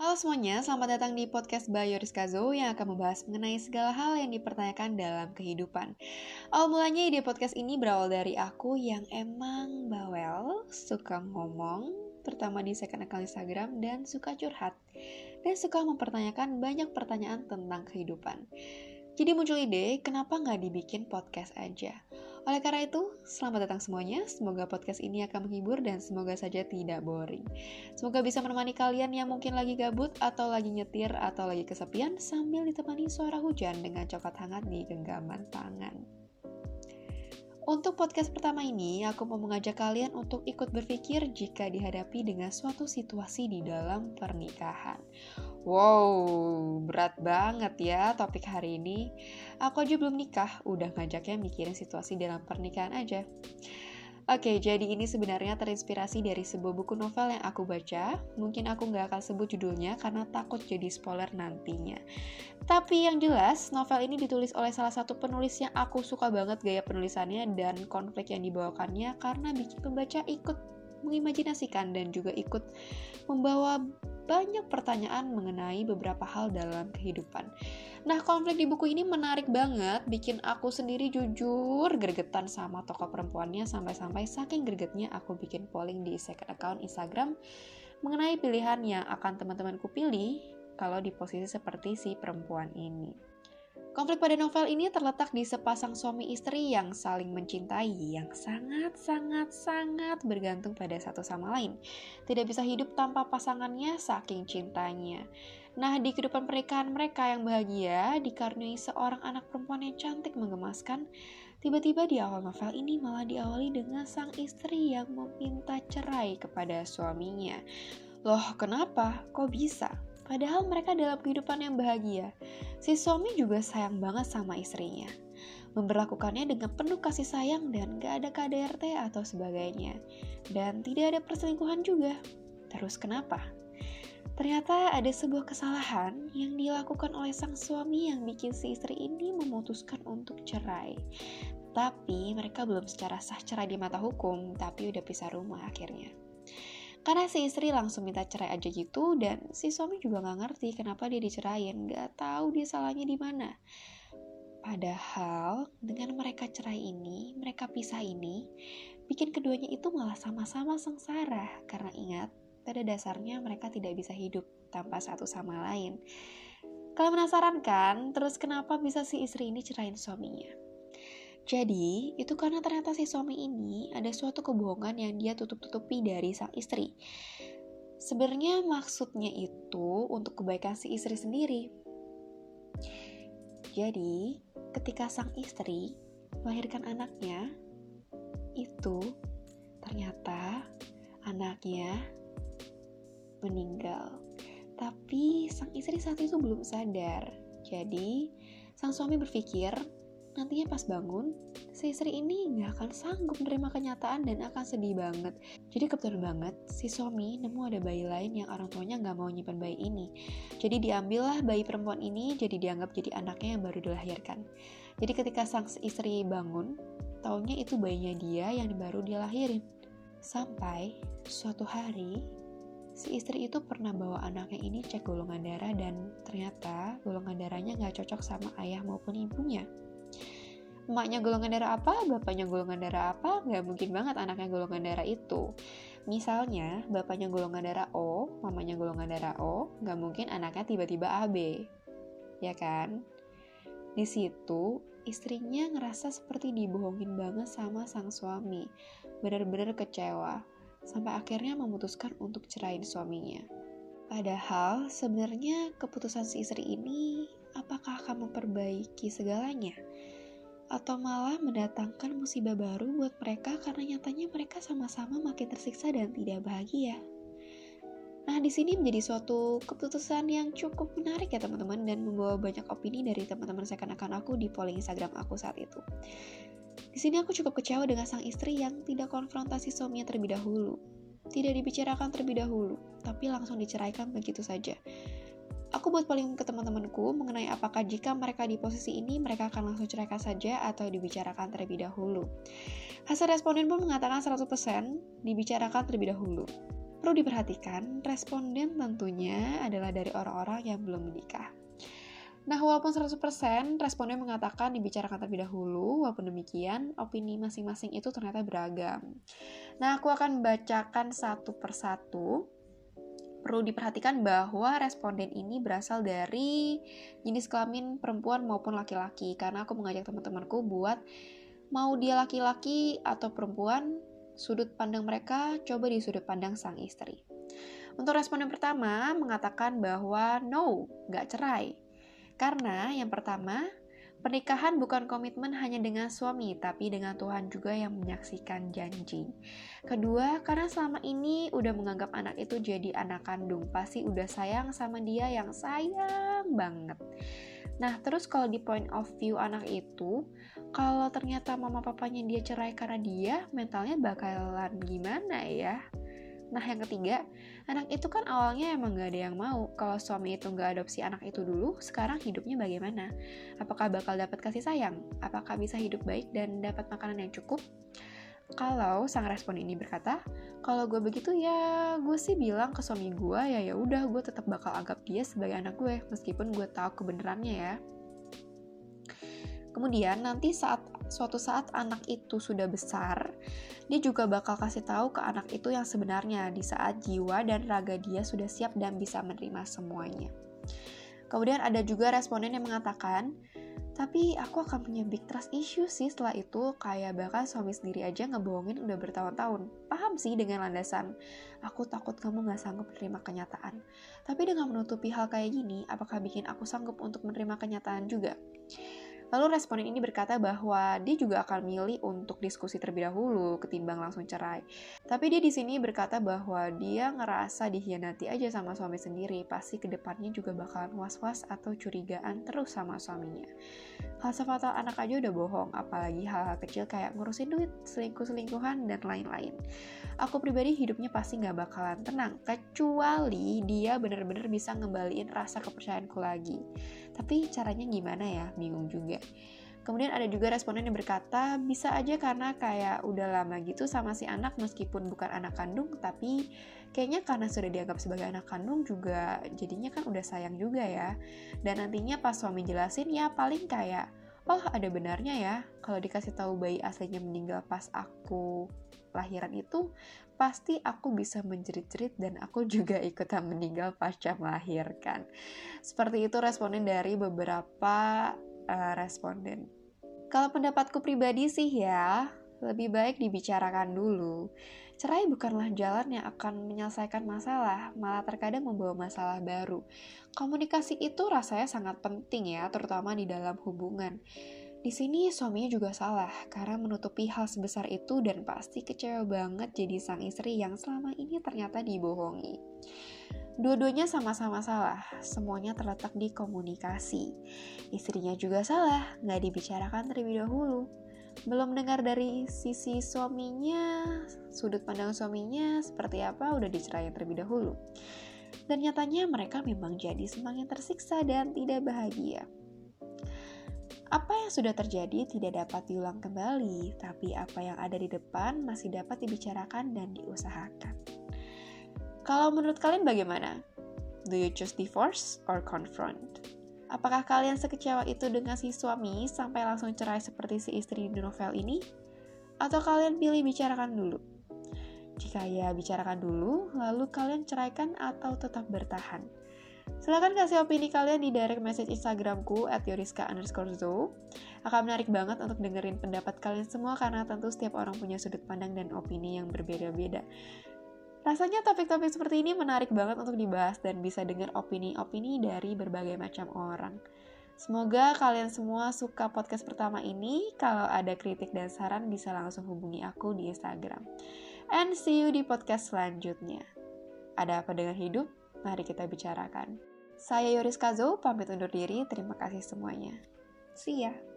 Halo semuanya, selamat datang di podcast by Yoris Kazo yang akan membahas mengenai segala hal yang dipertanyakan dalam kehidupan. Awal mulanya ide podcast ini berawal dari aku yang emang bawel, suka ngomong, terutama di second account Instagram, dan suka curhat. Dan suka mempertanyakan banyak pertanyaan tentang kehidupan. Jadi muncul ide, kenapa nggak dibikin podcast aja? Oleh karena itu, selamat datang semuanya. Semoga podcast ini akan menghibur dan semoga saja tidak boring. Semoga bisa menemani kalian yang mungkin lagi gabut atau lagi nyetir atau lagi kesepian sambil ditemani suara hujan dengan coklat hangat di genggaman tangan. Untuk podcast pertama ini, aku mau mengajak kalian untuk ikut berpikir jika dihadapi dengan suatu situasi di dalam pernikahan. Wow, berat banget ya topik hari ini. Aku aja belum nikah, udah ngajaknya mikirin situasi dalam pernikahan aja. Oke, jadi ini sebenarnya terinspirasi dari sebuah buku novel yang aku baca. Mungkin aku nggak akan sebut judulnya karena takut jadi spoiler nantinya. Tapi yang jelas, novel ini ditulis oleh salah satu penulis yang aku suka banget gaya penulisannya dan konflik yang dibawakannya karena bikin pembaca ikut mengimajinasikan dan juga ikut membawa banyak pertanyaan mengenai beberapa hal dalam kehidupan. Nah, konflik di buku ini menarik banget, bikin aku sendiri jujur gregetan sama tokoh perempuannya sampai-sampai saking gregetnya aku bikin polling di second account Instagram mengenai pilihan yang akan teman-temanku pilih kalau di posisi seperti si perempuan ini. Konflik pada novel ini terletak di sepasang suami istri yang saling mencintai, yang sangat-sangat-sangat bergantung pada satu sama lain. Tidak bisa hidup tanpa pasangannya saking cintanya. Nah, di kehidupan pernikahan mereka yang bahagia, dikaruniai seorang anak perempuan yang cantik menggemaskan, tiba-tiba di awal novel ini malah diawali dengan sang istri yang meminta cerai kepada suaminya. Loh, kenapa? Kok bisa? Padahal mereka dalam kehidupan yang bahagia. Si suami juga sayang banget sama istrinya. Memperlakukannya dengan penuh kasih sayang dan gak ada KDRT atau sebagainya. Dan tidak ada perselingkuhan juga. Terus kenapa? Ternyata ada sebuah kesalahan yang dilakukan oleh sang suami yang bikin si istri ini memutuskan untuk cerai. Tapi mereka belum secara sah cerai di mata hukum, tapi udah pisah rumah akhirnya. Karena si istri langsung minta cerai aja gitu dan si suami juga nggak ngerti kenapa dia dicerain, nggak tahu dia salahnya di mana. Padahal dengan mereka cerai ini, mereka pisah ini, bikin keduanya itu malah sama-sama sengsara karena ingat pada dasarnya mereka tidak bisa hidup tanpa satu sama lain. Kalian penasaran kan, terus kenapa bisa si istri ini cerain suaminya? Jadi, itu karena ternyata si suami ini ada suatu kebohongan yang dia tutup-tutupi dari sang istri. Sebenarnya maksudnya itu untuk kebaikan si istri sendiri. Jadi, ketika sang istri melahirkan anaknya, itu ternyata anaknya meninggal. Tapi sang istri saat itu belum sadar. Jadi, sang suami berpikir nantinya pas bangun, si istri ini nggak akan sanggup menerima kenyataan dan akan sedih banget. Jadi kebetulan banget, si suami nemu ada bayi lain yang orang tuanya nggak mau nyimpan bayi ini. Jadi diambillah bayi perempuan ini jadi dianggap jadi anaknya yang baru dilahirkan. Jadi ketika sang istri bangun, taunya itu bayinya dia yang baru dilahirin. Sampai suatu hari, si istri itu pernah bawa anaknya ini cek golongan darah dan ternyata golongan darahnya nggak cocok sama ayah maupun ibunya emaknya golongan darah apa, bapaknya golongan darah apa, nggak mungkin banget anaknya golongan darah itu. Misalnya, bapaknya golongan darah O, mamanya golongan darah O, nggak mungkin anaknya tiba-tiba AB. Ya kan? Di situ, istrinya ngerasa seperti dibohongin banget sama sang suami. Bener-bener kecewa. Sampai akhirnya memutuskan untuk cerain suaminya. Padahal sebenarnya keputusan si istri ini apakah akan memperbaiki segalanya? Atau malah mendatangkan musibah baru buat mereka karena nyatanya mereka sama-sama makin tersiksa dan tidak bahagia. Nah, di sini menjadi suatu keputusan yang cukup menarik ya teman-teman dan membawa banyak opini dari teman-teman seakan-akan aku di polling Instagram aku saat itu. Di sini aku cukup kecewa dengan sang istri yang tidak konfrontasi suaminya terlebih dahulu. Tidak dibicarakan terlebih dahulu, tapi langsung diceraikan begitu saja. Aku buat paling ke teman-temanku mengenai apakah jika mereka di posisi ini mereka akan langsung ceraikan saja atau dibicarakan terlebih dahulu. Hasil responden pun mengatakan 100% dibicarakan terlebih dahulu. Perlu diperhatikan, responden tentunya adalah dari orang-orang yang belum menikah. Nah, walaupun 100% responden mengatakan dibicarakan terlebih dahulu, walaupun demikian, opini masing-masing itu ternyata beragam. Nah, aku akan bacakan satu persatu. Perlu diperhatikan bahwa responden ini berasal dari jenis kelamin perempuan maupun laki-laki, karena aku mengajak teman-temanku buat mau dia laki-laki atau perempuan, sudut pandang mereka coba di sudut pandang sang istri. Untuk responden pertama mengatakan bahwa no, gak cerai. Karena yang pertama, pernikahan bukan komitmen hanya dengan suami, tapi dengan Tuhan juga yang menyaksikan janji. Kedua, karena selama ini udah menganggap anak itu jadi anak kandung, pasti udah sayang sama dia yang sayang banget. Nah, terus kalau di point of view anak itu, kalau ternyata mama papanya dia cerai karena dia, mentalnya bakalan gimana ya? Nah, yang ketiga, anak itu kan awalnya emang gak ada yang mau. Kalau suami itu gak adopsi anak itu dulu, sekarang hidupnya bagaimana? Apakah bakal dapat kasih sayang? Apakah bisa hidup baik dan dapat makanan yang cukup? Kalau sang respon ini berkata, kalau gue begitu ya gue sih bilang ke suami gue ya ya udah gue tetap bakal anggap dia sebagai anak gue meskipun gue tahu kebenarannya ya. Kemudian nanti saat suatu saat anak itu sudah besar, dia juga bakal kasih tahu ke anak itu yang sebenarnya di saat jiwa dan raga dia sudah siap dan bisa menerima semuanya. Kemudian ada juga responden yang mengatakan, tapi aku akan punya big trust issue sih setelah itu, kayak bahkan suami sendiri aja ngebohongin udah bertahun-tahun. Paham sih dengan landasan, aku takut kamu gak sanggup menerima kenyataan. Tapi dengan menutupi hal kayak gini, apakah bikin aku sanggup untuk menerima kenyataan juga? Lalu responden ini berkata bahwa dia juga akan milih untuk diskusi terlebih dahulu ketimbang langsung cerai. Tapi dia di sini berkata bahwa dia ngerasa dihianati aja sama suami sendiri, pasti ke depannya juga bakalan was-was atau curigaan terus sama suaminya. Hal sefatal anak aja udah bohong, apalagi hal-hal kecil kayak ngurusin duit, selingkuh-selingkuhan, dan lain-lain. Aku pribadi hidupnya pasti nggak bakalan tenang, kecuali dia bener-bener bisa ngembaliin rasa kepercayaanku lagi. Tapi caranya gimana ya? Bingung juga. Kemudian ada juga responden yang berkata, bisa aja karena kayak udah lama gitu sama si anak meskipun bukan anak kandung, tapi kayaknya karena sudah dianggap sebagai anak kandung juga jadinya kan udah sayang juga ya. Dan nantinya pas suami jelasin ya paling kayak, oh ada benarnya ya, kalau dikasih tahu bayi aslinya meninggal pas aku lahiran itu, pasti aku bisa menjerit-jerit dan aku juga ikutan meninggal pasca melahirkan. Seperti itu responden dari beberapa uh, responden. Kalau pendapatku pribadi sih ya, lebih baik dibicarakan dulu. Cerai bukanlah jalan yang akan menyelesaikan masalah, malah terkadang membawa masalah baru. Komunikasi itu rasanya sangat penting ya, terutama di dalam hubungan. Di sini suaminya juga salah karena menutupi hal sebesar itu dan pasti kecewa banget jadi sang istri yang selama ini ternyata dibohongi. Dua-duanya sama-sama salah, semuanya terletak di komunikasi. Istrinya juga salah, nggak dibicarakan terlebih dahulu. Belum dengar dari sisi suaminya, sudut pandang suaminya seperti apa udah dicerai terlebih dahulu. Dan nyatanya mereka memang jadi semakin tersiksa dan tidak bahagia. Apa yang sudah terjadi tidak dapat diulang kembali, tapi apa yang ada di depan masih dapat dibicarakan dan diusahakan. Kalau menurut kalian bagaimana? Do you choose divorce or confront? Apakah kalian sekecewa itu dengan si suami sampai langsung cerai seperti si istri di novel ini? Atau kalian pilih bicarakan dulu? Jika ya bicarakan dulu, lalu kalian ceraikan atau tetap bertahan? Silahkan kasih opini kalian di direct message Instagramku at yoriska underscore zo. Akan menarik banget untuk dengerin pendapat kalian semua karena tentu setiap orang punya sudut pandang dan opini yang berbeda-beda. Rasanya topik-topik seperti ini menarik banget untuk dibahas dan bisa dengar opini-opini dari berbagai macam orang. Semoga kalian semua suka podcast pertama ini. Kalau ada kritik dan saran bisa langsung hubungi aku di Instagram. And see you di podcast selanjutnya. Ada apa dengan hidup? Mari kita bicarakan. Saya Yoris Kazo, pamit undur diri. Terima kasih semuanya. See ya.